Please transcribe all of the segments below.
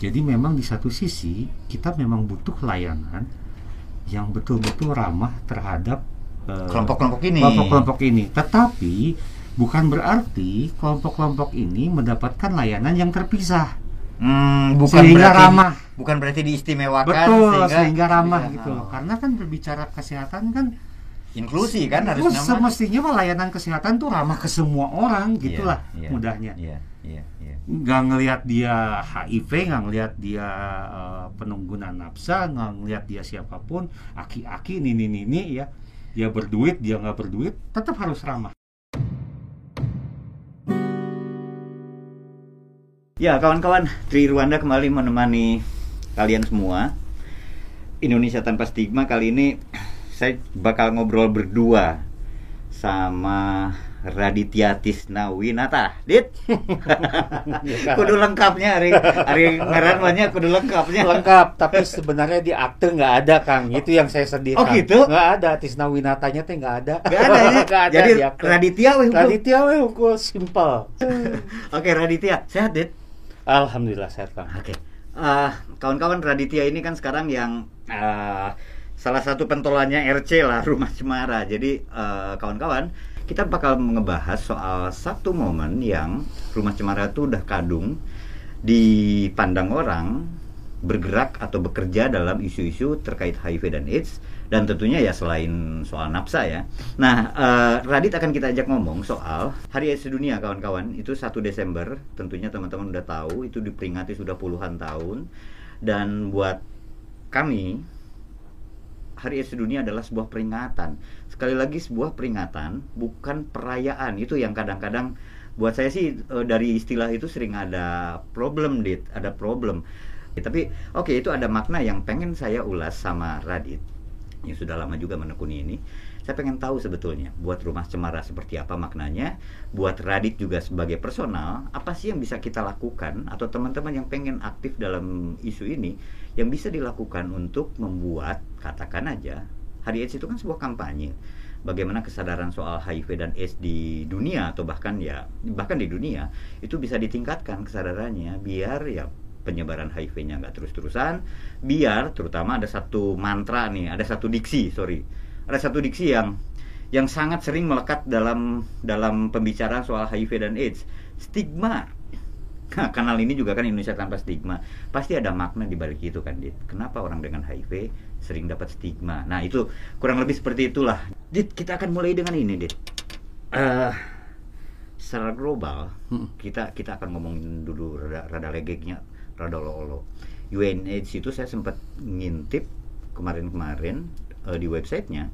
Jadi memang di satu sisi kita memang butuh layanan yang betul-betul ramah terhadap eh, Kelompok-kelompok ini. kelompok-kelompok ini. Tetapi bukan berarti kelompok-kelompok ini mendapatkan layanan yang terpisah. Hmm, bukan Sehingga berarti ramah. bukan berarti diistimewakan Betul, sehingga, ramah Iya. gitu loh. Karena kan berbicara kesehatan kan Inklusi kan harus terus semestinya mah layanan kesehatan tuh ramah ke semua orang gitulah Iya, iya, mudahnya. Iya, iya, iya. nggak ngelihat dia HIV, nggak ngelihat dia eh, penungguna nafsa, nggak ngelihat dia siapa pun, aki-aki, nini nini ya, dia berduit, dia nggak berduit, tetap harus ramah. Ya, kawan-kawan, Tri Rwanda kembali menemani kalian semua. Indonesia tanpa stigma kali ini saya bakal ngobrol berdua sama Raditya Tisna Winata. Dit. kudu lengkapnya hari hari ngaran banyak kudu lengkapnya. Lengkap, tapi sebenarnya di akte nggak ada Kang. Itu yang saya sedih. Oh, gitu? Nggak ada. Tisna Winatanya teh nggak ada. Gak ada ya. Nggak ada Jadi. Raditya weh. Raditya we hukum simple. Oke, Raditya, sehat, Dit? Alhamdulillah sehat Kang. Oke. Eh, kawan-kawan Raditya ini kan sekarang yang eh, salah satu pentolannya RC lah Rumah Cemara. Jadi eh, kawan-kawan, kita bakal ngebahas soal satu momen yang Rumah Cemara itu udah kadung dipandang orang bergerak atau bekerja dalam isu-isu terkait HIV dan AIDS dan tentunya ya selain soal nafsa ya. Nah, eh, Radit akan kita ajak ngomong soal Hari AIDS Sedunia kawan-kawan itu 1 Desember. Tentunya teman-teman udah tahu itu diperingati sudah puluhan tahun dan buat kami Hari AIDS Sedunia adalah sebuah peringatan. Sekali lagi sebuah peringatan, bukan perayaan. Itu yang kadang-kadang buat saya sih eh, dari istilah itu sering ada problem dit, ada problem. Ya, tapi oke itu ada makna yang pengen saya ulas sama Radit yang sudah lama juga menekuni ini. Saya pengen tahu sebetulnya buat rumah cemara seperti apa maknanya, buat Radit juga sebagai personal, apa sih yang bisa kita lakukan atau teman-teman yang pengen aktif dalam isu ini yang bisa dilakukan untuk membuat katakan aja Hari AIDS itu kan sebuah kampanye. Bagaimana kesadaran soal HIV dan AIDS di dunia atau bahkan ya bahkan di dunia itu bisa ditingkatkan kesadarannya biar ya penyebaran HIV-nya nggak terus-terusan, biar terutama ada satu mantra nih, ada satu diksi, sorry, ada satu diksi yang yang sangat sering melekat dalam dalam pembicaraan soal HIV dan AIDS, stigma. Nah, kanal ini juga kan Indonesia tanpa stigma. Pasti ada makna di balik itu kan, Dit. Kenapa orang dengan HIV sering dapat stigma? Nah, itu kurang lebih seperti itulah. Dit, kita akan mulai dengan ini, Dit. Eh, secara global, Hmm. kita kita akan ngomongin dulu rada, rada legeknya, rada lo UNAIDS itu saya sempat ngintip kemarin-kemarin eh, di websitenya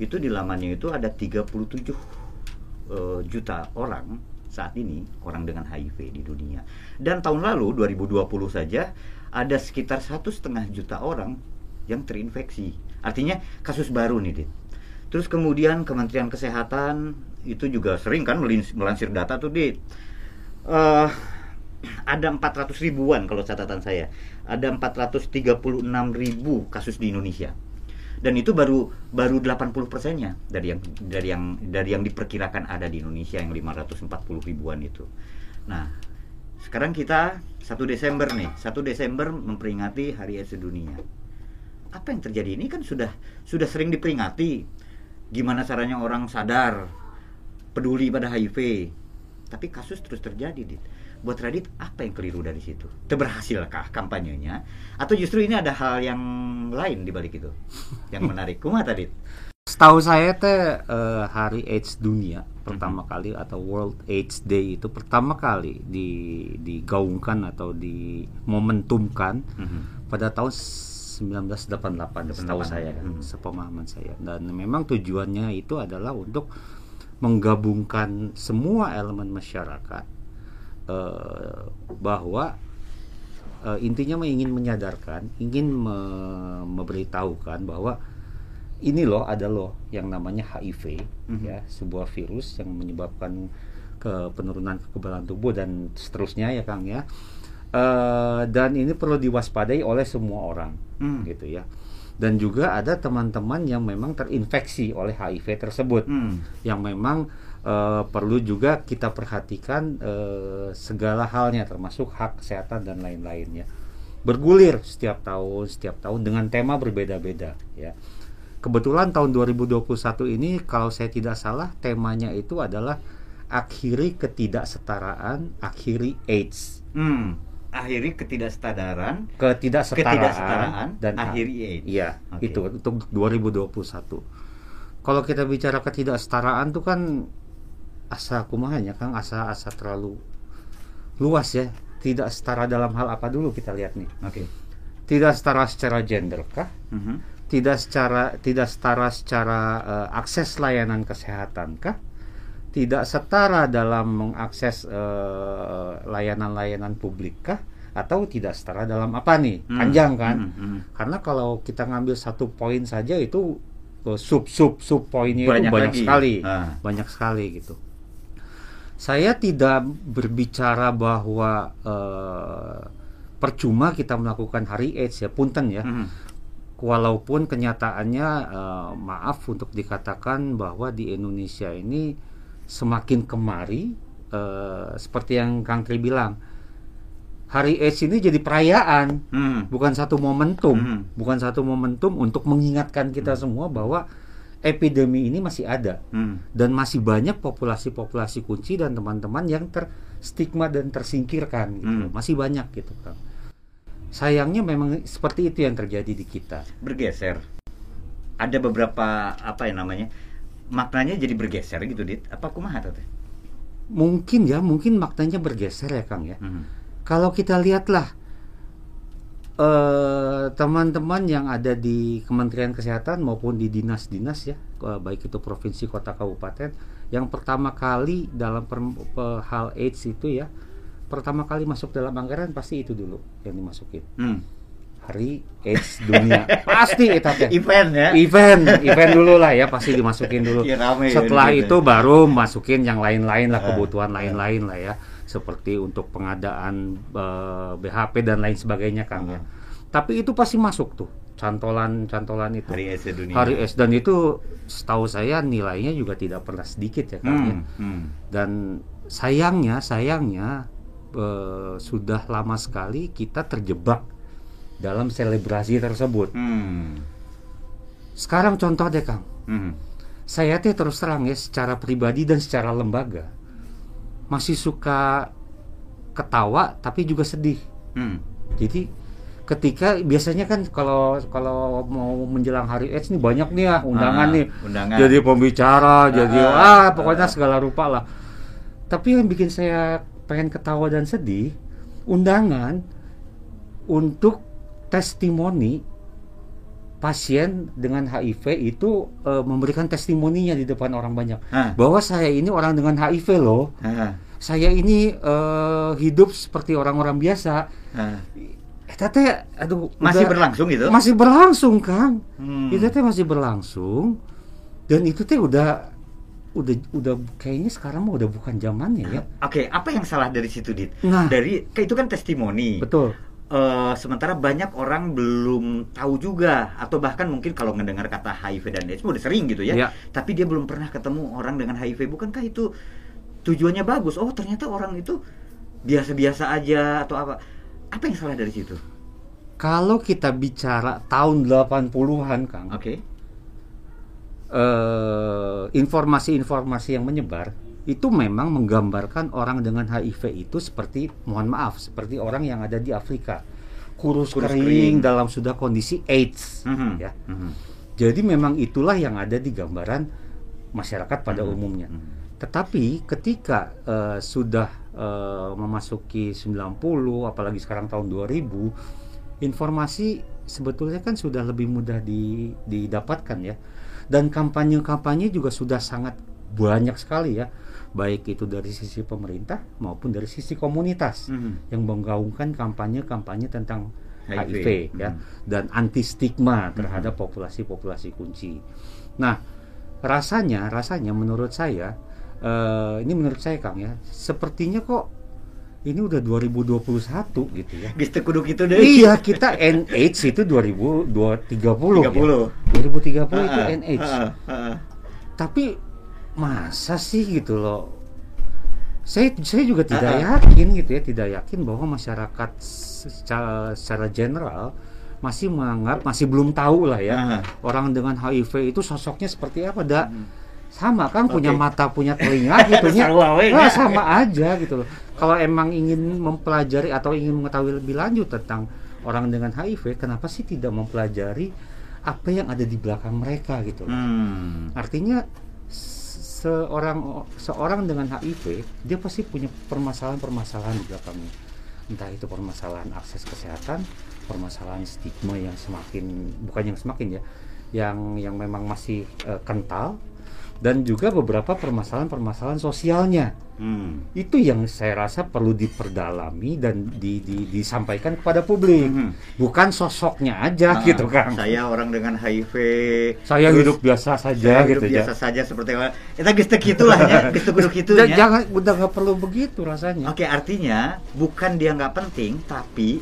itu di lamannya itu ada 37 eh, juta orang saat ini orang dengan HIV di dunia. Dan tahun lalu 2020 saja ada sekitar satu setengah juta orang yang terinfeksi. Artinya kasus baru nih dit. Terus kemudian Kementerian Kesehatan itu juga sering kan melansir data tuh dit. Eh, ada 400 ribuan kalau catatan saya. Ada 436 ribu kasus di Indonesia dan itu baru baru 80 persennya dari yang dari yang dari yang diperkirakan ada di Indonesia yang 540 ribuan itu. Nah sekarang kita 1 Desember nih. 1 Desember memperingati Hari AIDS Sedunia. Apa yang terjadi? Ini kan sudah sudah sering diperingati. Gimana caranya orang sadar peduli pada HIV. Tapi kasus terus terjadi dit buat Radit apa yang keliru dari situ? Berhasilkah kampanyenya? Atau justru ini ada hal yang lain di balik itu? Yang menarik. Kumah tadi. Setahu saya teh eh, Hari AIDS Dunia pertama kali atau World AIDS Day itu pertama kali di digaungkan atau dimomentumkan pada tahun 1988 setahu 88, saya hmm. sepemahaman saya. Dan memang tujuannya itu adalah untuk menggabungkan semua elemen masyarakat eh, bahwa eh, intinya ingin menyadarkan ingin me- memberitahukan bahwa ini loh ada loh yang namanya HIV Mhm. ya sebuah virus yang menyebabkan ke penurunan kekebalan tubuh dan seterusnya ya Kang ya Eh, dan ini perlu diwaspadai oleh semua orang Hmm. gitu ya dan juga ada teman-teman yang memang terinfeksi oleh HIV tersebut Hmm. yang memang eh, perlu juga kita perhatikan eh, segala halnya termasuk hak kesehatan dan lain-lainnya bergulir setiap tahun setiap tahun dengan tema berbeda-beda ya kebetulan tahun 2021 ini kalau saya tidak salah temanya itu adalah akhiri ketidaksetaraan akhiri AIDS Hmm. Akhiri ketidaksetaraan, ketidaksetaraan, ketidaksetaraan dan akhiri AIDS. Iya, Oke. itu untuk 2021. Kalau kita bicara ketidaksetaraan tuh kan asa kumahanya Kang, asa-asa terlalu luas ya. Tidak setara dalam hal apa dulu kita lihat nih. Oke. Tidak setara secara gender kah? Mhm. Tidak secara tidak setara secara eh, akses layanan kesehatan kah? Tidak setara dalam mengakses eh, layanan-layanan publik kah? Atau tidak setara dalam apa nih? Hmm. Panjang kan? Hmm, hmm. Karena kalau kita ngambil satu poin saja itu sub sub sub poinnya Banyak itu banyak lagi. sekali, Ah. banyak sekali gitu. Saya tidak berbicara bahwa eh, percuma kita melakukan hari AIDS ya, punten ya. Mhm. Walaupun kenyataannya eh, maaf untuk dikatakan bahwa di Indonesia ini semakin kemari eh, seperti yang Kang Tri bilang, Hari AIDS ini jadi perayaan Hmm. bukan satu momentum, Hmm. bukan satu momentum untuk mengingatkan kita semua bahwa epidemi ini masih ada Hmm. dan masih banyak populasi-populasi kunci dan teman-teman yang terstigma dan tersingkirkan gitu. Hmm. Masih banyak gitu, Kang. Sayangnya memang seperti itu yang terjadi di kita. Bergeser. Ada beberapa apa ya namanya? Maknanya jadi bergeser gitu, Dit. Apa kumaha tuh? Teh? Mungkin ya, mungkin maknanya bergeser ya, Kang ya. Mhm. Kalau kita lihatlah eh, teman-teman yang ada di Kementerian Kesehatan maupun di dinas-dinas ya, eh, baik itu provinsi, kota, kabupaten, yang pertama kali dalam per- pe- hal AIDS itu ya, pertama kali masuk dalam anggaran pasti itu dulu yang dimasukin. Hmm. Hari AIDS dunia pasti itu. Event ya. Event, event dulu lah ya pasti dimasukin dulu. Iya, rame ya Setelah situ. itu baru masukin yang lain-lain lah Ah, kebutuhan lain-lain lah ya, seperti untuk pengadaan eh, BHP dan lain sebagainya Kang ya. Tapi itu pasti masuk tuh cantolan-cantolan itu. Hari AIDS dunia. Hari AIDS dan itu setahu saya nilainya juga tidak pernah sedikit ya Kang ya. Hmm. Hmm. Dan sayangnya, sayangnya eh, sudah lama sekali kita terjebak dalam selebrasi tersebut. Hmm. Sekarang contoh deh Kang, Hmm. saya teh terus terang ya secara pribadi dan secara lembaga masih suka ketawa tapi juga sedih. Hmm. Jadi ketika biasanya kan kalau kalau mau menjelang hari AIDS nih banyak nih ya undangan Ah, nih. undangan. Jadi pembicara, jadi ah, ah pokoknya ah. segala rupa lah. Tapi yang bikin saya pengen ketawa dan sedih, undangan untuk testimoni pasien dengan HIV itu eh, memberikan testimoninya di depan orang banyak Hah. bahwa saya ini orang dengan HIV loh. Ah. Saya ini eh, hidup seperti orang-orang biasa. Eta teh aduh Masih udah- berlangsung gitu? Masih berlangsung, Kang. Hmm. Itu teh masih berlangsung. Dan itu teh udah udah udah kayaknya sekarang mah udah bukan zamannya ya. Oke, apa yang salah dari situ, Dit? Nah. Dari kayak itu kan testimoni. Betul. Eh, sementara banyak orang belum tahu juga atau bahkan mungkin kalau mendengar kata HIV dan AIDS udah sering gitu ya. Iya. Tapi dia belum pernah ketemu orang dengan HIV. Bukankah itu tujuannya bagus? Oh, ternyata orang itu biasa-biasa aja atau apa? Apa yang salah dari situ? Kalau kita bicara tahun 80-an, Kang. Oke. eh, informasi-informasi yang menyebar itu memang menggambarkan orang dengan HIV itu seperti mohon maaf seperti orang yang ada di Afrika kurus, Kurus kering, kering. dalam sudah kondisi AIDS Mhm. ya Mhm. jadi memang itulah yang ada di gambaran masyarakat pada Mhm. umumnya Mhm. tetapi ketika eh, sudah eh, memasuki 90 apalagi sekarang tahun 2000 informasi sebetulnya kan sudah lebih mudah di- didapatkan ya dan kampanye-kampanye juga sudah sangat banyak sekali ya baik itu dari sisi pemerintah maupun dari sisi komunitas Mhm. yang menggaungkan kampanye-kampanye tentang HIV, HIV, ya mhm. dan anti stigma terhadap populasi-populasi kunci. Nah, rasanya rasanya menurut saya eh, ini menurut saya Kang ya, sepertinya kok ini udah 2021 gitu ya. Teu kudu kitu deh. Iya, kita NH itu 2030 30. ya. 2030 itu Heeh, NH. heeh, heeh. Tapi masa sih gitu loh saya saya juga tidak Ah, ah. yakin gitu ya tidak yakin bahwa masyarakat secara, secara general masih menganggap masih belum tahu lah ya Ah. orang dengan HIV itu sosoknya seperti apa dak Hmm. sama kan punya Oke. mata punya telinga gitu ya Nah, sama aja gitu loh kalau emang ingin mempelajari atau ingin mengetahui lebih lanjut tentang orang dengan HIV kenapa sih tidak mempelajari apa yang ada di belakang mereka gitu loh Hmm. Artinya seorang seorang dengan HIV dia pasti punya permasalahan-permasalahan di belakangnya. Entah itu permasalahan akses kesehatan, permasalahan stigma yang semakin bukan yang semakin ya, yang yang memang masih eh, kental dan juga beberapa permasalahan-permasalahan sosialnya. Hmm. Itu yang saya rasa perlu diperdalami dan di- di- disampaikan kepada publik. Mhm. Bukan sosoknya aja Ah, gitu kan. Saya orang dengan HIV. Saya terus hidup biasa saja saya gitu hidup ya. biasa saja seperti apa. Kita gestek gitulah ya, gestek guduk itu Ja- ya. jangan udah nggak perlu begitu rasanya Oke, artinya bukan dia nggak penting, tapi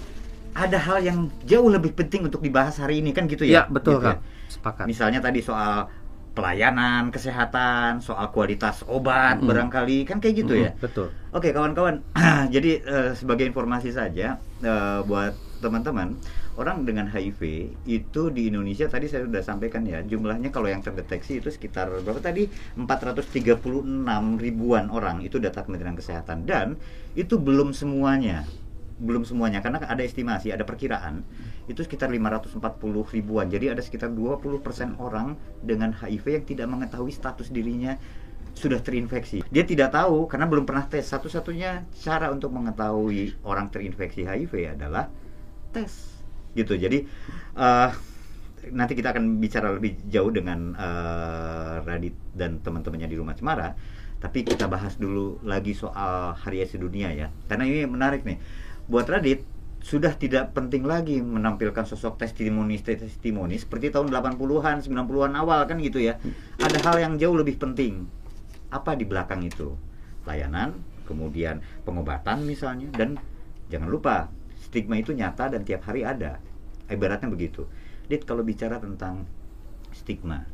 ada hal yang jauh lebih penting untuk dibahas hari ini kan gitu ya ya? betul Gitu ya. kak sepakat Misalnya tadi soal pelayanan kesehatan, soal kualitas obat Mm-mm. barangkali kan kayak gitu ya. Mm, betul Oke kawan-kawan, jadi eh, sebagai informasi saja eh, buat teman-teman, orang dengan HIV itu di Indonesia tadi saya sudah sampaikan ya, jumlahnya kalau yang terdeteksi itu sekitar berapa tadi 436 ribuan orang itu data Kementerian Kesehatan dan itu belum semuanya belum semuanya karena ada estimasi, ada perkiraan itu sekitar 540 ribuan. Jadi ada sekitar 20% orang dengan HIV yang tidak mengetahui status dirinya sudah terinfeksi. Dia tidak tahu karena belum pernah tes. Satu-satunya cara untuk mengetahui orang terinfeksi HIV adalah tes. Gitu. Jadi eh, nanti kita akan bicara lebih jauh dengan eh, Radit dan teman-temannya di Rumah Cemara. Tapi kita bahas dulu lagi soal Hari AIDS Dunia ya. Karena ini menarik nih. Buat Radit sudah tidak penting lagi menampilkan sosok testimoni testimoni seperti tahun 80-an, 90-an awal kan gitu ya. Ada hal yang jauh lebih penting. Apa di belakang itu? Layanan, kemudian pengobatan misalnya dan jangan lupa stigma itu nyata dan tiap hari ada. Ibaratnya begitu. Dit kalau bicara tentang stigma.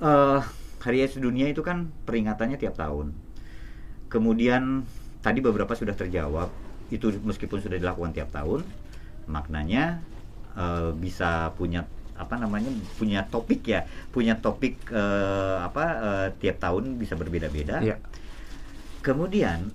eh Hari AIDS Dunia itu kan peringatannya tiap tahun. Kemudian tadi beberapa sudah terjawab. Itu meskipun sudah dilakukan tiap tahun, maknanya eh, bisa punya apa namanya punya topik ya, punya topik eh, apa eh, tiap tahun bisa berbeda-beda. ya Kemudian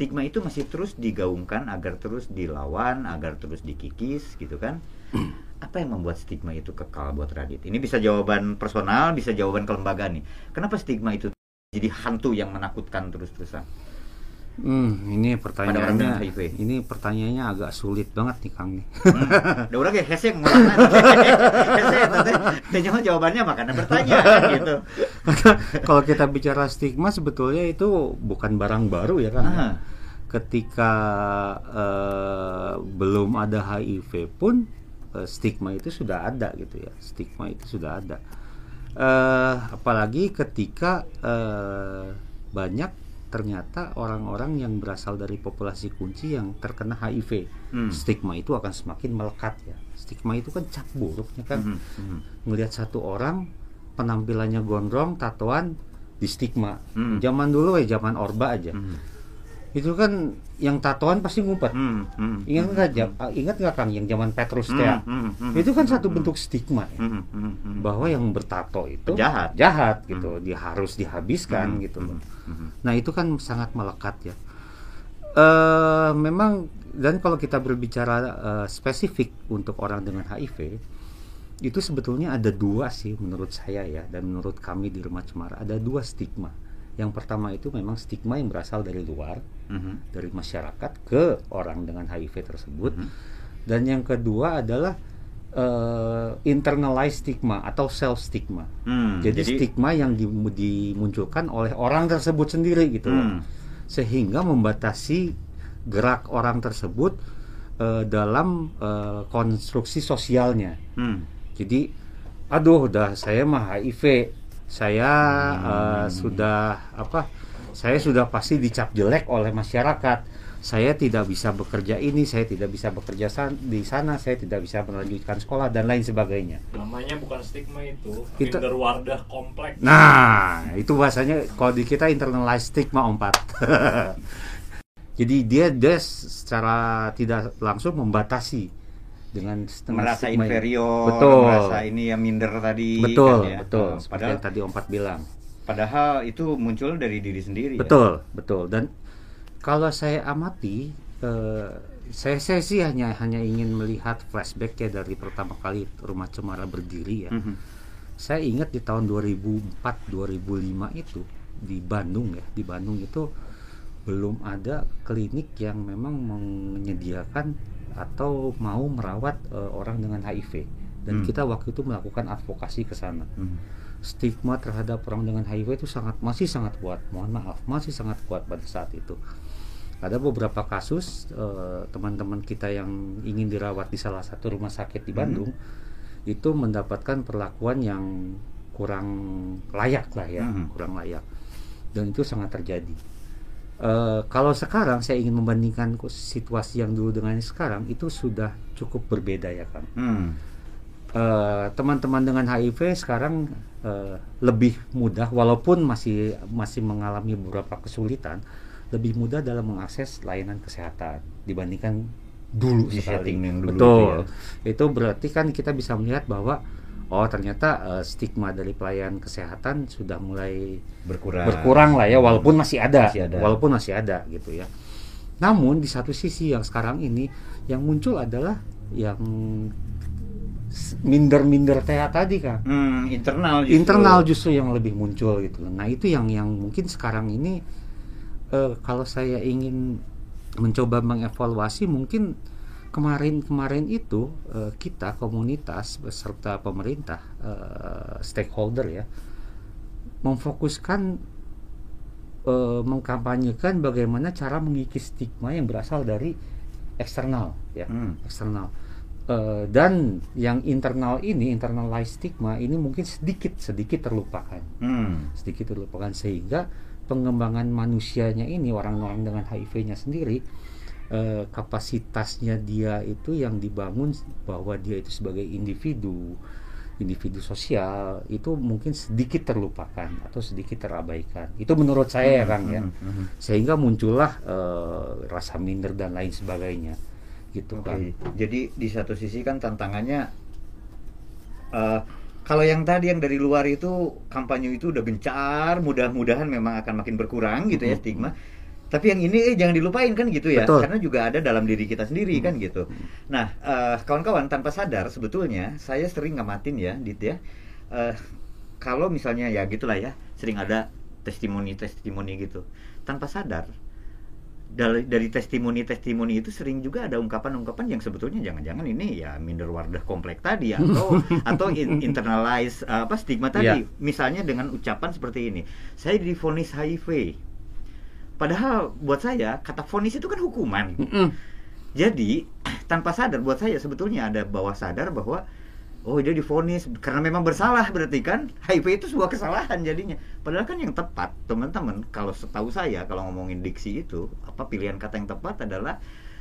stigma itu masih terus digaungkan agar terus dilawan, agar terus dikikis gitu kan. Apa yang membuat stigma itu kekal buat Radit? Ini bisa jawaban personal, bisa jawaban kelembagaan nih. Kenapa stigma itu jadi hantu yang menakutkan terus-terusan? Hmm, ini orang pertanyaannya HIV. ini pertanyaannya agak sulit banget nih Kang nih. Hmm, udah udah kayak hese ngulang Hese tante. Tanya jawabannya makanya bertanya gitu. Kalau kita bicara stigma sebetulnya itu bukan barang baru ya Kang. Ah. Ketika eh, belum ada HIV pun eh, stigma itu sudah ada gitu ya. Stigma itu sudah ada. Eh, apalagi ketika banyak ternyata orang-orang yang berasal dari populasi kunci yang terkena HIV. Hmm. Stigma itu akan semakin melekat ya. Stigma itu kan cap buruknya kan Mhm, mhm. ngelihat satu orang penampilannya gondrong, tatoan, di stigma. Hmm. Zaman dulu ya zaman Orba aja. Mhm. Itu kan yang tatoan pasti ngumpet. Hmm, hmm, Ingat hmm, nggak? hmm. Jam- ah, Ingat nggak Kang yang zaman Petrus Hmm, Tea? hmm, hmm, Itu kan hmm, satu hmm. bentuk stigma ya. Hmm, hmm, hmm. Bahwa yang bertato itu Jahat. jahat gitu, dia harus dihabiskan Hmm, gitu loh. hmm, hmm. Nah itu kan sangat melekat ya. eh memang dan kalau kita berbicara eh, spesifik untuk orang dengan HIV itu sebetulnya ada dua sih menurut saya ya dan menurut kami di Rumah Cemara ada dua stigma. Yang pertama itu memang stigma yang berasal dari luar Mhm. dari masyarakat ke orang dengan HIV tersebut Mhm. dan yang kedua adalah eh, internalized stigma atau self stigma. Hmm, Jadi, stigma yang di- dimunculkan oleh orang tersebut sendiri gitu. Hmm. Sehingga membatasi gerak orang tersebut eh, dalam eh, konstruksi sosialnya. Hmm. Jadi aduh udah saya mah HIV. Saya Hmm. sudah apa? Saya sudah pasti dicap jelek oleh masyarakat. saya tidak bisa bekerja ini, saya tidak bisa bekerja san- di sana, saya tidak bisa melanjutkan sekolah dan lain sebagainya. namanya bukan stigma itu Itu- wardah kompleks Nah, itu bahasanya kalau di kita internalized stigma empat. Jadi dia dia secara tidak langsung membatasi dengan merasa stigma inferior, Betul. merasa ini yang minder tadi. Betul, kan ya. betul. Nah, Seperti padahal yang tadi Om Pat bilang. padahal itu muncul dari diri sendiri. ya. Betul, betul. Dan kalau saya amati, eh, saya, saya sih hanya hanya ingin melihat flashback ya dari pertama kali Rumah Cemara berdiri ya. Mhm. Saya ingat di tahun 2004-2005 itu di Bandung ya, di Bandung itu belum ada klinik yang memang menyediakan atau mau merawat eh, orang dengan HIV. Dan Hmm. kita waktu itu melakukan advokasi ke sana Mhm. stigma terhadap orang dengan HIV itu sangat masih sangat kuat. Mohon maaf, masih sangat kuat pada saat itu. Ada beberapa kasus eh, teman-teman kita yang ingin dirawat di salah satu rumah sakit di Bandung itu mendapatkan perlakuan yang kurang layak lah ya, Mhm. kurang layak. Dan itu sangat terjadi. Eh, kalau sekarang saya ingin membandingkan situasi yang dulu dengan yang sekarang itu sudah cukup berbeda ya kan Hmm. eh, teman-teman dengan HIV sekarang eh, lebih mudah walaupun masih masih mengalami beberapa kesulitan lebih mudah dalam mengakses layanan kesehatan dibandingkan dulu Di sekali. yang dulu Betul. itu ya. Itu berarti kan kita bisa melihat bahwa oh ternyata eh, stigma dari pelayanan kesehatan sudah mulai Berkurang. berkurang lah ya walaupun masih ada, Masih ada. walaupun masih ada gitu ya namun di satu sisi yang sekarang ini yang muncul adalah yang minder-minder teh tadi kan Hmm, internal justru. internal justru yang lebih muncul gitu nah itu yang yang mungkin sekarang ini eh, kalau saya ingin mencoba mengevaluasi mungkin kemarin-kemarin itu eh, kita komunitas beserta pemerintah eh, stakeholder ya memfokuskan eh, mengkampanyekan bagaimana cara mengikis stigma yang berasal dari eksternal ya Hmm. eksternal Eh, dan yang internal ini internalized stigma ini mungkin sedikit sedikit terlupakan Hmm. sedikit terlupakan sehingga pengembangan manusianya ini orang-orang dengan HIV-nya sendiri eh, kapasitasnya dia itu yang dibangun bahwa dia itu sebagai individu individu sosial itu mungkin sedikit terlupakan atau sedikit terabaikan. Itu menurut saya ya Kang ya. Hmm, hmm, hmm. sehingga muncullah eh, rasa minder dan lain sebagainya. Gitu Oke, kan jadi di satu sisi kan tantangannya eh, kalau yang tadi yang dari luar itu kampanye itu udah gencar, mudah-mudahan memang akan makin berkurang gitu ya stigma. Tapi yang ini eh, jangan dilupain kan gitu ya, Betul. karena juga ada dalam diri kita sendiri kan gitu. Nah, eh, kawan-kawan tanpa sadar sebetulnya saya sering ngamatin ya, dit ya. Eh, kalau misalnya ya gitulah ya, sering ada testimoni-testimoni gitu. Tanpa sadar dari, dari testimoni-testimoni itu sering juga ada ungkapan-ungkapan yang sebetulnya jangan-jangan ini ya minder wardah komplek tadi atau atau in- internalize uh, apa stigma tadi. Iya. Misalnya dengan ucapan seperti ini, saya divonis HIV. Padahal buat saya kata vonis itu kan hukuman. Mm-mm. Jadi tanpa sadar buat saya sebetulnya ada bawah sadar bahwa oh dia difonis karena memang bersalah berarti kan HIV itu sebuah kesalahan jadinya. Padahal kan yang tepat teman-teman kalau setahu saya kalau ngomongin diksi itu apa pilihan kata yang tepat adalah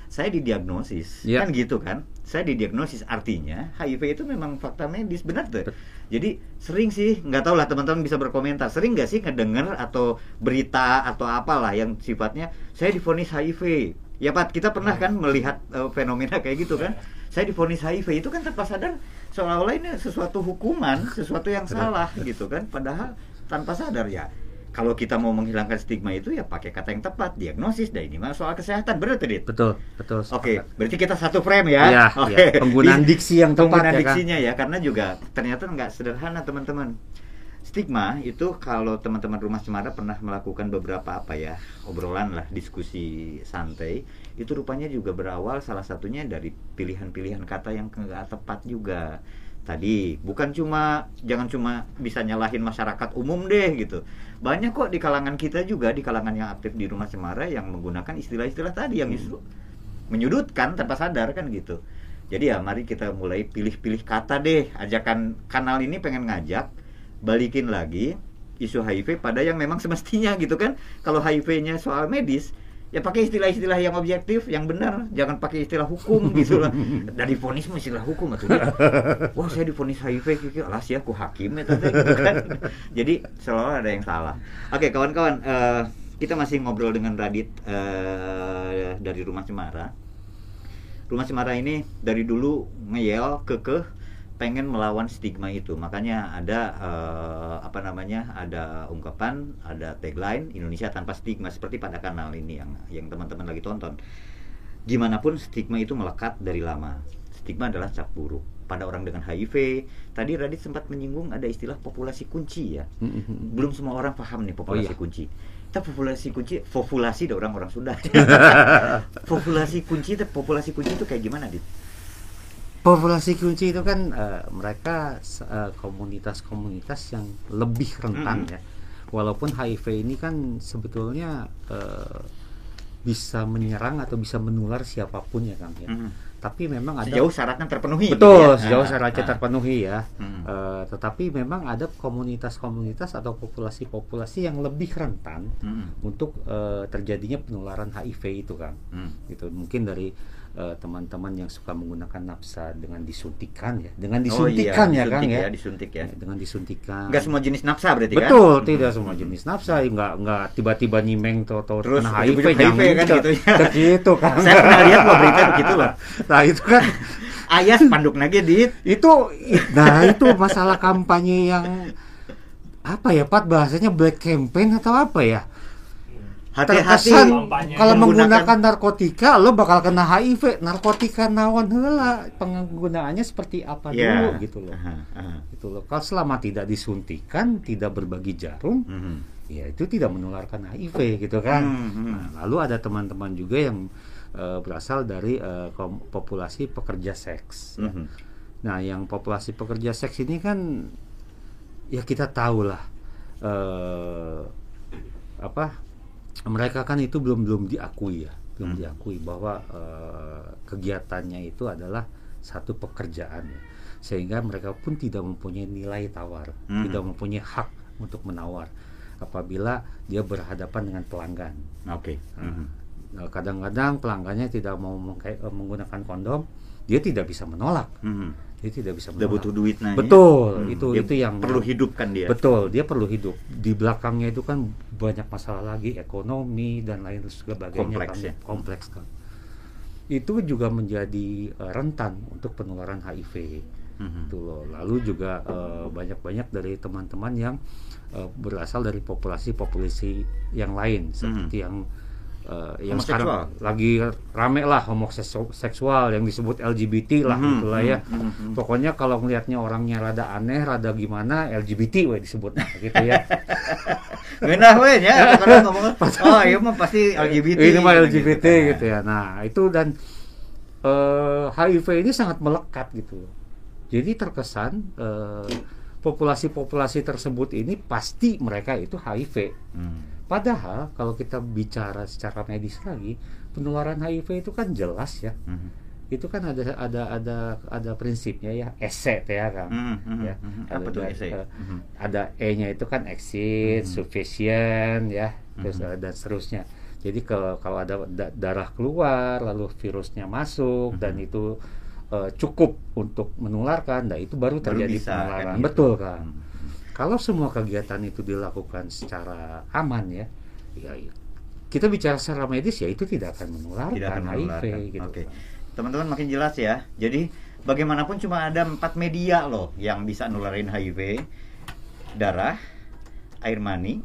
saya didiagnosis. Iya. kan gitu kan? Saya didiagnosis artinya HIV itu memang fakta medis benar tuh. Jadi sering sih nggak tahu lah teman-teman bisa berkomentar. Sering nggak sih ngedenger atau berita atau apalah yang sifatnya saya divonis HIV ya Pat kita pernah kan melihat eh, fenomena kayak gitu kan? Saya divonis HIV itu kan tanpa sadar seolah-olah ini sesuatu hukuman sesuatu yang salah gitu kan? Padahal tanpa sadar ya kalau kita mau menghilangkan stigma itu ya pakai kata yang tepat diagnosis dan ini mah soal kesehatan benar Dit? betul betul Oke, sepakat. berarti kita satu frame ya. Iya, Oke. iya. Penggunaan Di- diksi yang tepat Penggunaan ya, Kang. diksinya ya, karena juga ternyata nggak sederhana teman-teman. Stigma itu kalau teman-teman rumah cemara pernah melakukan beberapa apa ya obrolan lah diskusi santai itu rupanya juga berawal salah satunya dari pilihan-pilihan kata yang nggak tepat juga tadi bukan cuma jangan cuma bisa nyalahin masyarakat umum deh gitu banyak kok di kalangan kita juga di kalangan yang aktif di rumah cemara yang menggunakan istilah-istilah tadi yang justru menyudutkan tanpa sadar kan gitu. Jadi ya mari kita mulai pilih-pilih kata deh. Ajakan kanal ini pengen ngajak balikin lagi isu HIV pada yang memang semestinya gitu kan. Kalau HIV-nya soal medis, ya pakai istilah-istilah yang objektif, yang benar, jangan pakai istilah hukum gitu lah. Dari vonis mah istilah hukum atau dia. Wah, saya divonis HIV kiki alas ya ku hakim ya tadi gitu kan. Jadi selalu ada yang salah. Oke, kawan-kawan, eh, kita masih ngobrol dengan Radit eh, dari Rumah Cemara. Rumah Cemara ini dari dulu ngeyel kekeh pengen melawan stigma itu. Makanya ada eh, apa namanya ada ungkapan ada tagline Indonesia tanpa stigma. Seperti pada kanal ini yang yang teman-teman lagi tonton. Gimana pun stigma itu melekat dari lama. Stigma adalah cap buruk. Pada orang dengan HIV tadi Radit sempat menyinggung ada istilah populasi kunci ya. Belum semua orang paham nih populasi Oh, iya. kunci. Kita populasi kunci populasi ada orang-orang sudah populasi kunci populasi kunci itu kayak gimana dit Populasi kunci itu kan eh, mereka eh, komunitas-komunitas yang lebih rentan Mm-mm. ya. Walaupun HIV ini kan sebetulnya eh, bisa menyerang atau bisa menular siapa pun ya Kang ya. Mhm. Tapi memang ada sejauh syaratnya terpenuhi gitu betul ya. sejauh Ah, syaratnya ah. terpenuhi ya. Hmm. Eh, tetapi memang ada komunitas-komunitas atau populasi-populasi yang lebih rentan Mhm. untuk eh, terjadinya penularan HIV itu Kang Hmm. gitu mungkin dari eh, teman-teman yang suka menggunakan nafsa dengan disuntikan ya dengan Oh iya, disuntikan ya Kang ya, ya, disuntik ya. dengan disuntikan Enggak semua jenis nafsa berarti kan? betul tidak semua jenis nafsa nggak nggak tiba-tiba nyimeng atau atau Terus kena HIV HIV kan gitu ya. gitu kan Saya pernah lihat berita begitu loh. nah itu kan Ayah spanduk nage dit. itu nah itu masalah kampanye yang apa ya Pat bahasanya black campaign atau apa ya Hati-hati terkesan Kampanye. kalau menggunakan- narkotika lo bakal kena HIV narkotika naon heula penggunaannya seperti apa Ya. dulu gitu loh Aha, aha. gitu loh kalau selama tidak disuntikan tidak berbagi jarum Mhm. ya itu tidak menularkan HIV gitu kan Hmm, hmm. Nah, lalu ada teman-teman juga yang eh, berasal dari kom- populasi pekerja seks ya. Mhm. Nah, yang populasi pekerja seks ini kan ya kita tahu lah eh apa mereka kan itu belum belum diakui ya, belum Hmm. diakui bahwa eh, kegiatannya itu adalah satu pekerjaan ya. Sehingga mereka pun tidak mempunyai nilai tawar, Hmm. tidak mempunyai hak untuk menawar apabila dia berhadapan dengan pelanggan. Oke. Nah, Mhm. Nah, kadang-kadang pelanggannya tidak mau eh, menggunakan kondom, dia tidak bisa menolak. Mhm. Dia tidak bisa menolak. butuh duit nanya. Betul, Hmm. itu Dia itu yang perlu hidup kan dia. Betul, dia perlu hidup. Di belakangnya itu kan banyak masalah lagi, ekonomi dan lain sebagainya. Kompleks kan. ya. Kompleks kan. Itu juga menjadi eh, rentan untuk penularan HIV. Mhm. Itu loh. Lalu juga eh, banyak-banyak dari teman-teman yang eh, berasal dari populasi-populasi yang lain seperti yang eh, yang Hmm. Sekarang lagi rame lah homoseksual yang disebut LGBT lah Mhm, itulah ya. mhm, mhm. Pokoknya kalau ngelihatnya orangnya rada aneh, rada gimana LGBT we disebut gitu ya. Ngeunah we nya kalau ngomong oh iya mah pasti LGBT. Ini mah gitu. LGBT gitu ya. Nah, itu dan eh, HIV ini sangat melekat gitu. Jadi terkesan eh, populasi-populasi tersebut ini pasti mereka itu HIV. Hmm. Padahal kalau kita bicara secara medis lagi, penularan HIV itu kan jelas ya. Mhm. Itu kan ada ada ada ada prinsipnya ya, ESE ya kan. Mhm, mhm, Ya, mhm. ada Apa tuh da- essay? eh, Mhm. ada E-nya itu kan exit, Mhm. sufficient ya, terus Mhm. eh, dan seterusnya. Jadi kalau kalau ada da- darah keluar lalu virusnya masuk dan Mhm. itu eh, cukup untuk menularkan, nah itu baru Baru terjadi bisa, kan, penularan. gitu. Betul kan. Mhm. Kalau semua kegiatan itu dilakukan secara aman ya, ya kita bicara secara medis ya itu tidak akan menularkan Tidak akan HIV menularkan. gitu. Oke. kan. Teman-teman makin jelas ya. Jadi bagaimanapun cuma ada empat media loh yang bisa nularin HIV. Darah, air mani,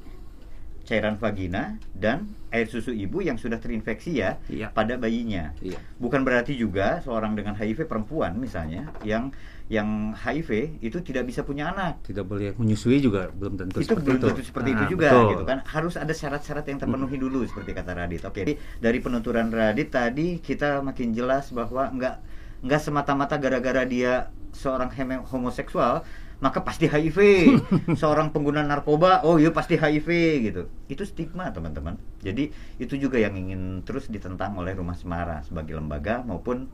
cairan vagina, dan air susu ibu yang sudah terinfeksi ya Iya. pada bayinya. Iya. Bukan berarti juga seorang dengan HIV perempuan misalnya yang yang HIV itu tidak bisa punya anak. Tidak boleh menyusui juga belum tentu itu seperti belum itu. tentu seperti itu Nah, juga betul. gitu kan harus ada syarat-syarat yang terpenuhi dulu seperti kata Radit oke Jadi, dari penuturan Radit tadi kita makin jelas bahwa nggak nggak semata-mata gara-gara dia seorang homoseksual maka pasti HIV. Seorang pengguna narkoba oh iya pasti HIV gitu. Itu stigma teman-teman. Jadi itu juga yang ingin terus ditentang oleh Rumah Semara sebagai lembaga maupun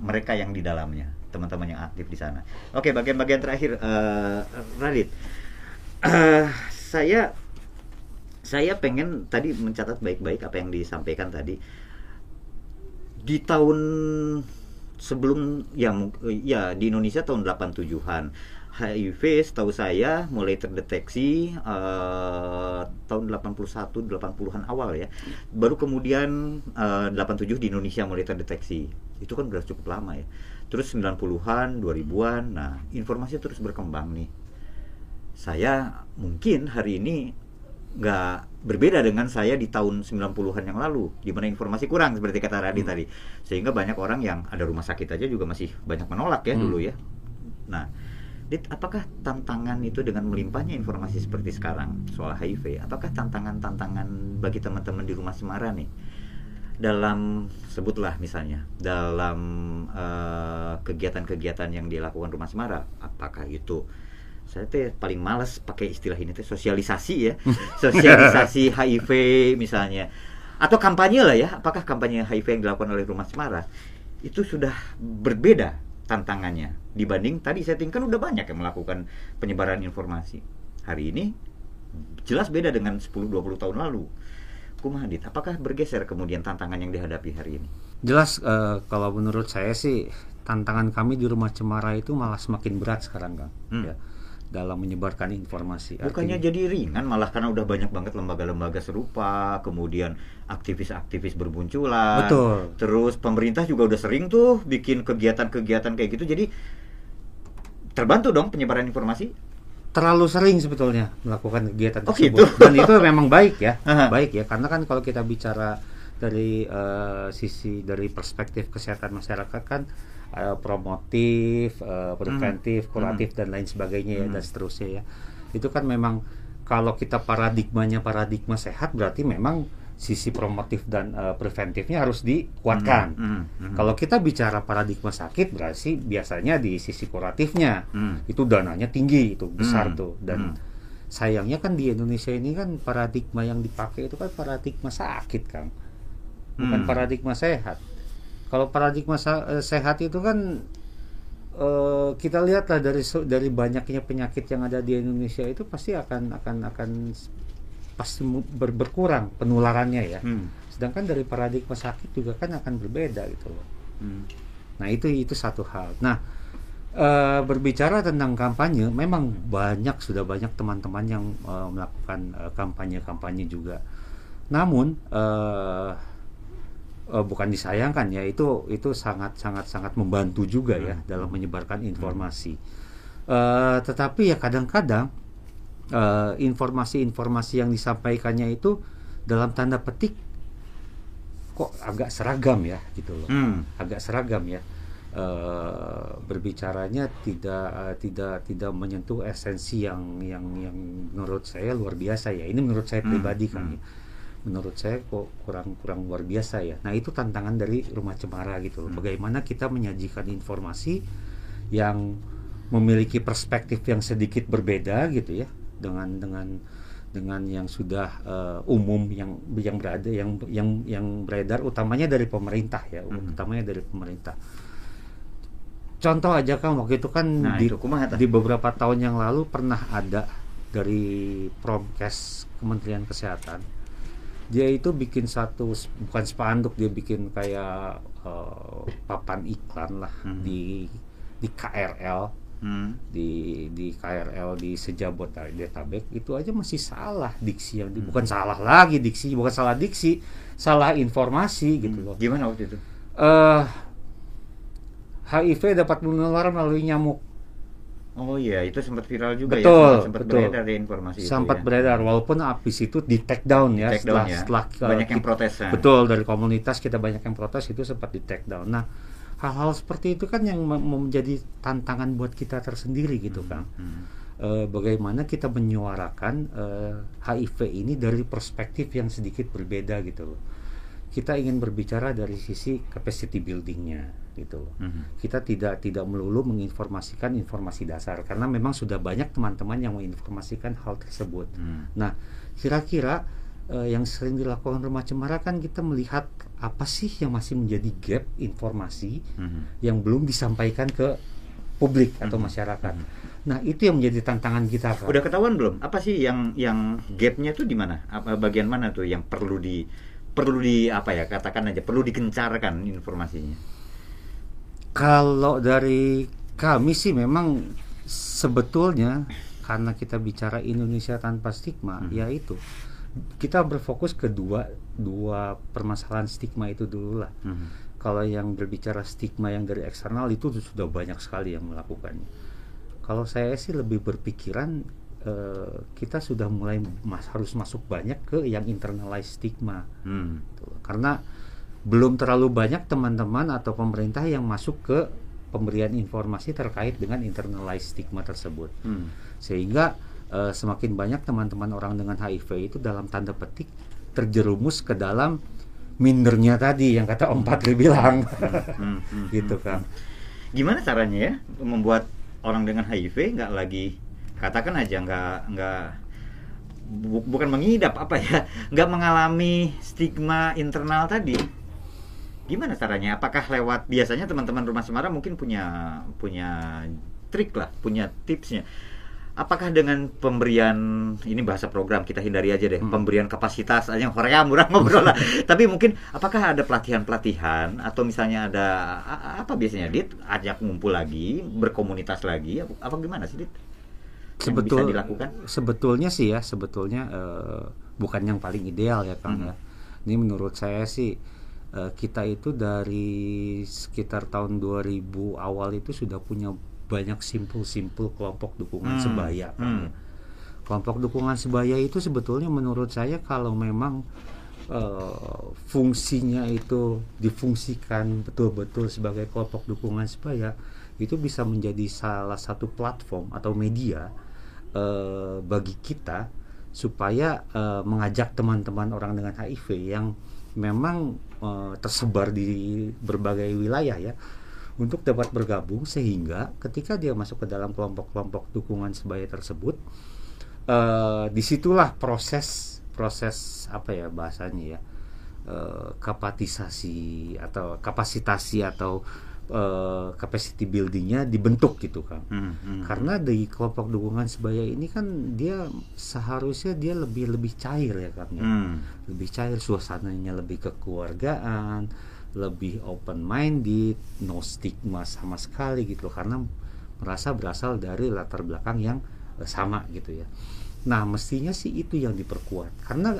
mereka yang di dalamnya teman-teman yang aktif di sana. Oke bagian-bagian terakhir eh, Radit. Eh, saya saya pengen tadi mencatat baik-baik apa yang disampaikan tadi. Di tahun sebelum ya ya di Indonesia tahun 87-an HIV setahu saya mulai terdeteksi eh, tahun 81 80-an awal ya. Baru kemudian eh, 87 di Indonesia mulai terdeteksi. Itu kan udah cukup lama ya. Terus 90-an, 2000-an. Nah, informasi terus berkembang nih. Saya mungkin hari ini nggak berbeda dengan saya di tahun 90-an yang lalu di mana informasi kurang seperti kata Radi Hmm. tadi sehingga banyak orang yang ada rumah sakit aja juga masih banyak menolak ya Hmm. dulu ya nah Dit, apakah tantangan itu dengan melimpahnya informasi seperti sekarang soal HIV apakah tantangan-tantangan bagi teman-teman di rumah Semara nih? Dalam sebutlah misalnya dalam eh, kegiatan-kegiatan yang dilakukan rumah Semara apakah itu saya teh paling males pakai istilah ini teh sosialisasi ya. Sosialisasi HIV misalnya. Atau kampanye lah ya apakah kampanye HIV yang dilakukan oleh Rumah Semara itu sudah berbeda tantangannya dibanding tadi setting kan udah banyak yang melakukan penyebaran informasi hari ini jelas beda dengan 10-20 tahun lalu Kumaha Dit, apakah bergeser kemudian tantangan yang dihadapi hari ini Jelas eh, kalau menurut saya sih tantangan kami di rumah Cemara itu malah semakin berat sekarang Kang. Hmm. Ya, dalam menyebarkan informasi. Bukannya Artinya- jadi ringan malah karena udah banyak banget lembaga-lembaga serupa, kemudian aktivis-aktivis bermunculan. Betul. Terus pemerintah juga udah sering tuh bikin kegiatan-kegiatan kayak gitu. Jadi terbantu dong penyebaran informasi. terlalu sering sebetulnya melakukan kegiatan Oh, tersebut gitu. dan itu memang baik ya Aha. baik ya karena kan kalau kita bicara dari eh, sisi dari perspektif kesehatan masyarakat kan eh, promotif eh, preventif Hmm. kuratif dan lain sebagainya ya Hmm. dan seterusnya ya itu kan memang kalau kita paradigmanya paradigma sehat berarti memang sisi promotif dan eh, preventifnya harus dikuatkan Hmm, hmm, hmm. kalau kita bicara paradigma sakit berarti biasanya di sisi kuratifnya Hmm. itu dananya tinggi itu besar Hmm. tuh dan Hmm. sayangnya kan di Indonesia ini kan paradigma yang dipakai itu kan paradigma sakit kang bukan Hmm. paradigma sehat kalau paradigma eh, sehat itu kan eh, kita lihatlah dari dari banyaknya penyakit yang ada di Indonesia itu pasti akan akan akan pasti ber- berkurang penularannya ya Hmm. sedangkan dari paradigma sakit juga kan akan berbeda gitu loh Hmm. Nah itu itu satu hal. Nah eh, berbicara tentang kampanye, memang banyak sudah banyak teman-teman yang eh, melakukan eh, kampanye-kampanye juga. Namun eh, eh, bukan disayangkan ya itu itu sangat sangat sangat membantu juga ya dalam menyebarkan informasi. Eh, tetapi ya kadang-kadang eh, informasi-informasi yang disampaikannya itu dalam tanda petik kok agak seragam ya gitu loh Hmm. agak seragam ya Eh, berbicaranya tidak eh, tidak tidak menyentuh esensi yang yang yang menurut saya luar biasa ya ini menurut saya Hmm, pribadi kan hmm. ya. menurut saya kok kurang kurang luar biasa ya nah itu tantangan dari rumah cemara gitu loh Hmm. bagaimana kita menyajikan informasi yang memiliki perspektif yang sedikit berbeda gitu ya dengan dengan dengan yang sudah eh, umum yang yang berada yang yang yang beredar utamanya dari pemerintah ya Hmm. utamanya dari pemerintah contoh aja kan waktu itu kan Nah, di, itu di beberapa tahun yang lalu pernah ada dari Promkes Kementerian Kesehatan dia itu bikin satu bukan spanduk dia bikin kayak eh, papan iklan lah Hmm. di di KRL Hmm. di di KRL di Sejabodetabek itu aja masih salah diksi yang di- Hmm. bukan salah lagi diksi bukan salah diksi salah informasi gitu loh Gimana waktu itu? eh HIV dapat menular melalui nyamuk Oh iya, itu sempat viral juga Betul, ya, sempat betul. beredar ya informasi itu sempat ya. beredar walaupun habis itu di take down ya Take setelah down ya. setelah uh, Banyak yang kita- protes, ya. betul dari komunitas kita banyak yang protes itu sempat di take down nah hal-hal seperti itu kan yang menjadi tantangan buat kita tersendiri gitu kang Hmm. Eh, bagaimana kita menyuarakan eh, HIV ini dari perspektif yang sedikit berbeda gitu loh kita ingin berbicara dari sisi capacity buildingnya gitu loh Mhm. kita tidak tidak melulu menginformasikan informasi dasar karena memang sudah banyak teman-teman yang menginformasikan hal tersebut. Hmm. Nah, kira-kira eh, yang sering dilakukan rumah cemara kan kita melihat apa sih yang masih menjadi gap informasi Mhm. yang belum disampaikan ke publik atau masyarakat. Nah itu yang menjadi tantangan kita Kak. Udah ketahuan belum? Apa sih yang yang gapnya tuh di mana? Apa bagian mana tuh yang perlu di perlu di apa ya katakan aja perlu dikencarkan informasinya. Kalau dari kami sih memang sebetulnya karena kita bicara Indonesia tanpa stigma, Hmm. yaitu kita berfokus ke dua dua permasalahan stigma itu dulu lah. Hmm. Kalau yang berbicara stigma yang dari eksternal itu sudah banyak sekali yang melakukannya. Kalau saya sih lebih berpikiran eh, kita sudah mulai mas, harus masuk banyak ke yang internalized stigma. Hmm. Gitu. Karena belum terlalu banyak teman-teman atau pemerintah yang masuk ke pemberian informasi terkait dengan internalized stigma tersebut. Hmm. Sehingga eh, semakin banyak teman-teman orang dengan HIV itu dalam tanda petik terjerumus ke dalam mindernya tadi yang kata Om Patri bilang. Hmm. Hmm. gitu kan. Gimana caranya ya membuat orang dengan HIV nggak lagi katakan aja nggak nggak bu- bukan mengidap apa ya nggak mengalami stigma internal tadi gimana caranya apakah lewat biasanya teman-teman rumah Semara mungkin punya punya trik lah punya tipsnya apakah dengan pemberian ini bahasa program kita hindari aja deh Hmm. pemberian kapasitas aja Korea murah ngobrol lah tapi mungkin apakah ada pelatihan-pelatihan atau misalnya ada apa biasanya dit ajak ngumpul lagi berkomunitas lagi apa, apa gimana sih dit yang bisa dilakukan sebetulnya sih ya sebetulnya eh, bukan yang paling ideal ya Kang Mhm. ya. Ini menurut saya sih eh, kita itu dari sekitar tahun 2000 awal itu sudah punya banyak simpul-simpul kelompok dukungan Hmm. sebaya. Hmm. ya. Kelompok dukungan sebaya itu sebetulnya menurut saya kalau memang eh, fungsinya itu difungsikan betul-betul sebagai kelompok dukungan sebaya itu bisa menjadi salah satu platform atau media eh, bagi kita supaya eh, mengajak teman-teman orang dengan HIV yang memang eh, tersebar di berbagai wilayah ya untuk dapat bergabung sehingga ketika dia masuk ke dalam kelompok-kelompok dukungan sebaya tersebut eh di situlah proses proses apa ya bahasanya ya eh, kapatisasi atau kapasitasi atau eh, capacity buildingnya dibentuk gitu kan Hmm, hmm. karena di kelompok dukungan sebaya ini kan dia seharusnya dia lebih lebih cair ya kan ya Hmm. lebih cair suasananya lebih kekeluargaan lebih open minded no stigma sama sekali gitu. Karena merasa berasal dari latar belakang yang eh, sama gitu ya. Nah mestinya sih itu yang diperkuat. Karena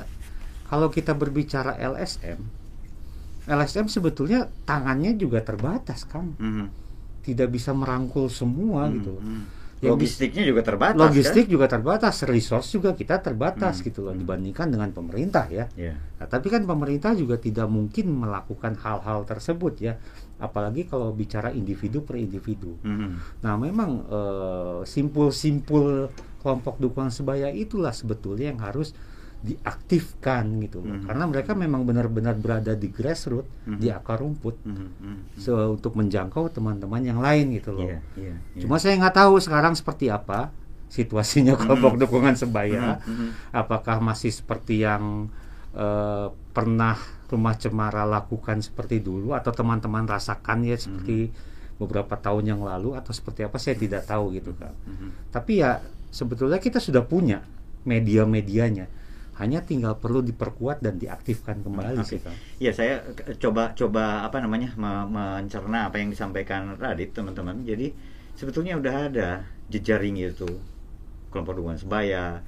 kalau kita berbicara LSM LSM sebetulnya tangannya juga terbatas kan Hmm. tidak bisa merangkul semua Hmm, gitu. hmm. Logistiknya juga terbatas logistik juga terbatas resource juga kita terbatas Hmm, gitu loh hmm. dibandingkan dengan pemerintah ya kan? Ya. Nah, tapi kan pemerintah juga tidak mungkin melakukan hal-hal tersebut ya, apalagi kalau bicara individu per individu. Hmm. Nah, memang eh, simpul-simpul kelompok dukungan sebaya itulah sebetulnya yang harus diaktifkan gitu loh. Mhm. Karena mereka memang benar-benar berada di grassroots, Mhm. di akar rumput, Hmm. Hmm. so, untuk menjangkau teman-teman yang lain gitu loh. Iya, iya, iya. Cuma saya nggak tahu sekarang seperti apa situasinya kelompok dukungan sebaya Hmm, hmm. apakah masih seperti yang eh, pernah rumah cemara lakukan seperti dulu atau teman-teman rasakan ya seperti beberapa tahun yang lalu atau seperti apa saya tidak tahu gitu kan Hmm. tapi ya sebetulnya kita sudah punya media-medianya hanya tinggal perlu diperkuat dan diaktifkan kembali Oke. sih kan Ya saya ke- coba coba apa namanya me- mencerna apa yang disampaikan Radit teman-teman. Jadi sebetulnya udah ada jejaring itu kelompok dukungan sebaya,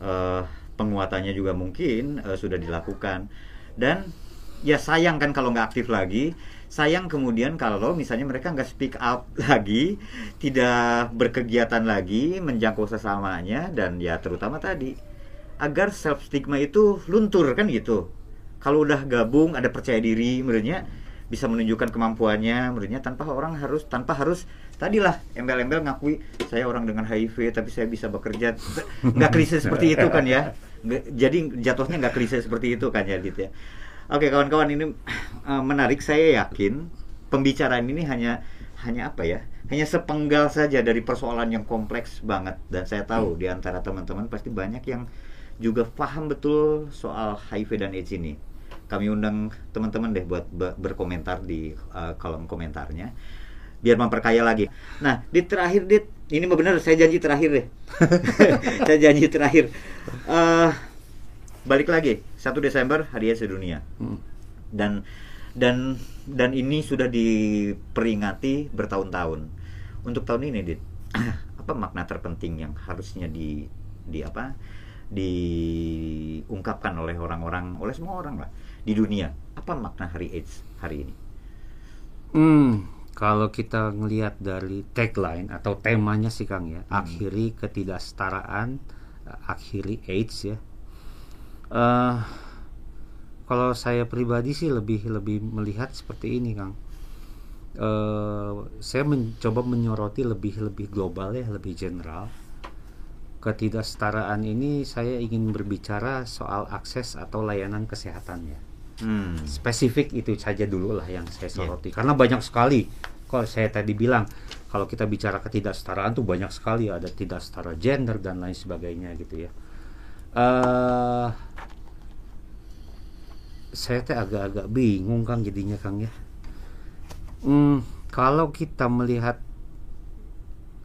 eh, penguatannya juga mungkin eh, sudah dilakukan dan ya sayang kan kalau nggak aktif lagi. Sayang kemudian kalau misalnya mereka nggak speak up lagi, tidak berkegiatan lagi, menjangkau sesamanya dan ya terutama tadi agar self stigma itu luntur kan gitu. Kalau udah gabung ada percaya diri menurutnya bisa menunjukkan kemampuannya menurutnya tanpa orang harus tanpa harus tadilah embel-embel ngakui saya orang dengan HIV tapi saya bisa bekerja. Nggak klise seperti itu kan ya. Jadi jatuhnya nggak klise seperti itu kan ya gitu ya. Oke kawan-kawan ini eh, menarik. Saya yakin pembicaraan ini hanya hanya apa ya hanya sepenggal saja dari persoalan yang kompleks banget. Dan saya tahu di antara teman-teman pasti banyak yang juga paham betul soal HIV dan AIDS ini. Kami undang teman-teman deh buat be- berkomentar di uh, kolom komentarnya. biar memperkaya lagi. Nah, di terakhir dit, ini benar saya janji terakhir deh. saya janji terakhir. Eh, balik lagi 1 Desember Hari AIDS Sedunia. Hmm. Dan dan dan ini sudah diperingati bertahun-tahun. Untuk tahun ini, Dit, apa makna terpenting yang harusnya di di apa? Diungkapkan oleh orang-orang, oleh semua orang lah di dunia. Apa makna Hari AIDS hari ini? Hmm, kalau kita ngelihat dari tagline atau temanya sih Kang ya, akhiri ketidaksetaraan, eh, akhiri AIDS ya. eh kalau saya pribadi sih lebih lebih melihat seperti ini Kang. eh saya mencoba menyoroti lebih lebih global ya, lebih general. Ketidaksetaraan ini saya ingin berbicara soal akses atau layanan kesehatan ya Hmm. spesifik itu saja dulu lah yang saya Iya. soroti karena banyak sekali kalau saya tadi bilang kalau kita bicara ketidaksetaraan tuh banyak sekali ada tidak setara gender dan lain sebagainya gitu ya eh saya teh agak-agak bingung kang jadinya kang ya Hmm, kalau kita melihat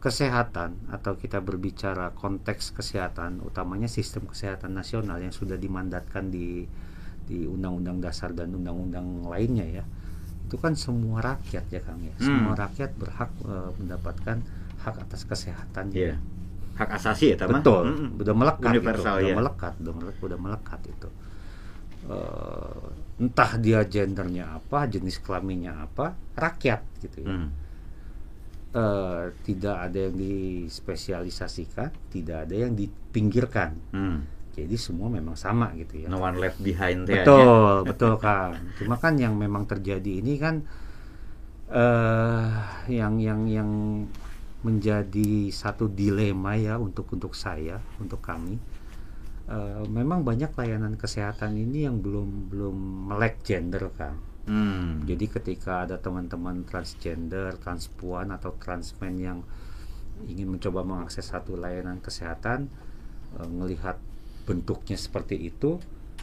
kesehatan atau kita berbicara konteks kesehatan utamanya sistem kesehatan nasional yang sudah dimandatkan di di undang-undang dasar dan undang-undang lainnya ya itu kan semua rakyat ya Kang ya Hmm. semua rakyat berhak eh, mendapatkan hak atas kesehatan Iya. Hak asasi ya, teman. betul udah melekat Universal, itu. udah ya. melekat udah melekat, udah melekat itu Eh, entah dia gendernya apa jenis kelaminnya apa rakyat gitu ya Hmm. Eh, tidak ada yang dispesialisasikan tidak ada yang dipinggirkan. Hmm. jadi semua memang sama gitu ya. No one left behind ya. betul betul kang. Cuma kan yang memang terjadi ini kan eh yang yang yang menjadi satu dilema ya untuk untuk saya untuk kami. Eh, memang banyak layanan kesehatan ini yang belum belum melek gender kang Hmm. jadi ketika ada teman-teman transgender, transpuan atau transmen yang ingin mencoba mengakses satu layanan kesehatan, eh, melihat bentuknya seperti itu,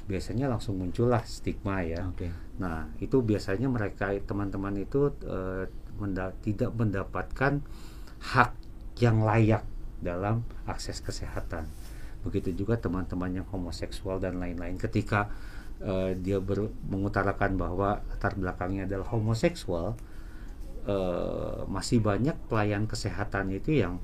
biasanya langsung muncullah stigma ya. Oke. Nah, itu biasanya mereka teman-teman itu eh, menda- tidak mendapatkan hak yang layak dalam akses kesehatan. Begitu juga teman-teman yang homoseksual dan lain-lain ketika eh, dia ber- mengutarakan bahwa latar belakangnya adalah homoseksual, eh, masih banyak pelayan kesehatan itu yang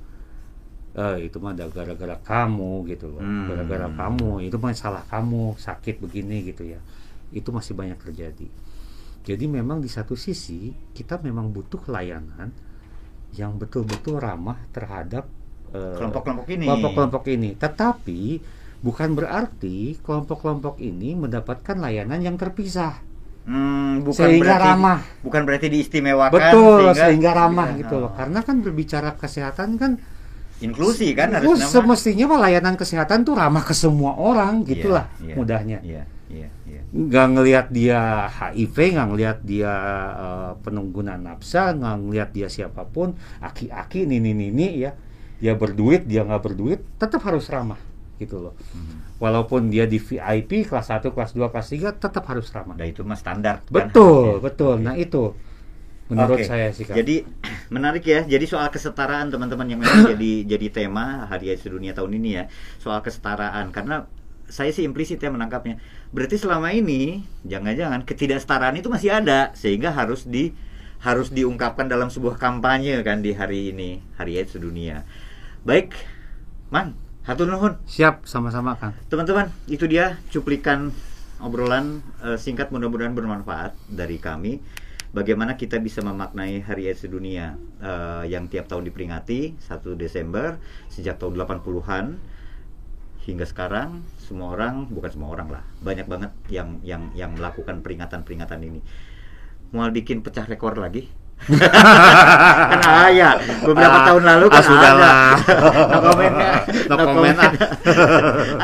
eh, itu mah ada gara-gara kamu gitu loh, Hmm. gara-gara kamu itu mah salah kamu sakit begini gitu ya, itu masih banyak terjadi. Jadi memang di satu sisi kita memang butuh layanan yang betul-betul ramah terhadap eh, Kelompok-kelompok ini. kelompok-kelompok ini. Tetapi bukan berarti kelompok-kelompok ini mendapatkan layanan yang terpisah. Hmm, bukan Sehingga berarti ramah. bukan berarti diistimewakan Betul, sehingga, ramah bisa- gitu loh. oh. Karena kan berbicara kesehatan kan inklusi kan harus semestinya mah layanan kesehatan tuh ramah ke semua orang gitulah Iya, iya, mudahnya. Iya, iya, iya. nggak ngelihat dia HIV, nggak ngelihat dia eh, pengguna nafsa, nggak ngelihat dia siapa pun, aki-aki, nini-nini ya, dia berduit, dia nggak berduit, tetap harus ramah gitu loh. Hmm. Walaupun dia di VIP kelas 1, kelas 2, kelas 3 tetap harus ramah. Nah, itu mah standar. kan Betul, harusnya. betul. Nah, itu menurut Oke. saya sih Kak. Jadi menarik ya. Jadi soal kesetaraan teman-teman yang memang jadi jadi tema Hari AIDS Sedunia tahun ini ya, soal kesetaraan karena saya sih implisit ya menangkapnya. Berarti selama ini jangan-jangan ketidaksetaraan itu masih ada sehingga harus di harus diungkapkan dalam sebuah kampanye kan di hari ini, Hari AIDS Sedunia. Baik, Man, hatur nuhun. Siap, sama-sama Kang. Teman-teman, itu dia cuplikan obrolan eh, singkat mudah-mudahan bermanfaat dari kami. Bagaimana kita bisa memaknai Hari AIDS Sedunia eh, yang tiap tahun diperingati 1 Desember sejak tahun 80-an hingga sekarang semua orang bukan semua orang lah banyak banget yang yang yang melakukan peringatan-peringatan ini. Mau bikin pecah rekor lagi? kan ada. Beberapa Ah, tahun lalu kan ah, ada. no comment ya. No comment, ah.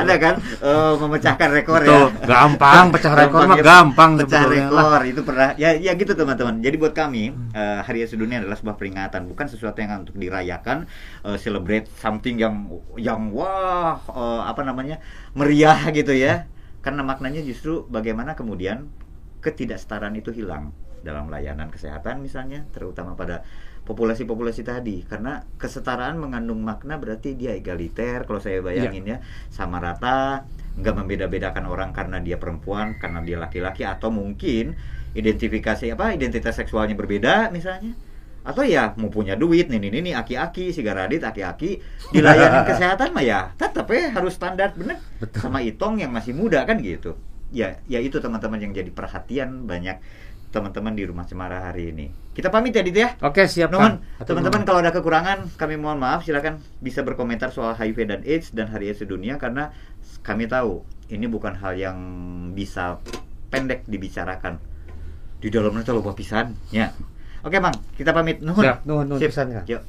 ada kan? Eh, memecahkan rekor Betul, ya. Gampang pecah rekor mah ya, gampang pecah sebetulnya. lah. rekor itu pernah. Ya ya gitu teman-teman. Jadi buat kami eh, Hari AIDS Sedunia adalah sebuah peringatan bukan sesuatu yang untuk dirayakan eh, celebrate something yang yang wah eh, apa namanya meriah gitu ya. Karena maknanya justru bagaimana kemudian ketidaksetaraan itu hilang dalam layanan kesehatan misalnya terutama pada populasi-populasi tadi. Karena kesetaraan mengandung makna berarti dia egaliter kalau saya bayangin ya. Sama rata nggak membeda-bedakan orang karena dia perempuan karena dia laki-laki atau mungkin identifikasi apa identitas seksualnya berbeda misalnya. Atau ya mau punya duit nih nih nih aki-aki si Garadit aki-aki dilayani kesehatan mah ya tetap ya harus standar bener. Sama Itong yang masih muda kan gitu. Ya ya itu teman-teman yang jadi perhatian banyak teman-teman di rumah Cemara hari ini. Kita pamit ya Dit ya? Oke, siap Nuhun, teman-teman kalau ada kekurangan kami mohon maaf. Silakan bisa berkomentar soal HIV dan AIDS dan Hari AIDS sedunia karena kami tahu ini bukan hal yang bisa pendek dibicarakan. Di dalamnya terlalu pisan ya. Oke mang kita pamit. Nuhun. Siap, nuhun, nuhun pisan, Kang. Yuk.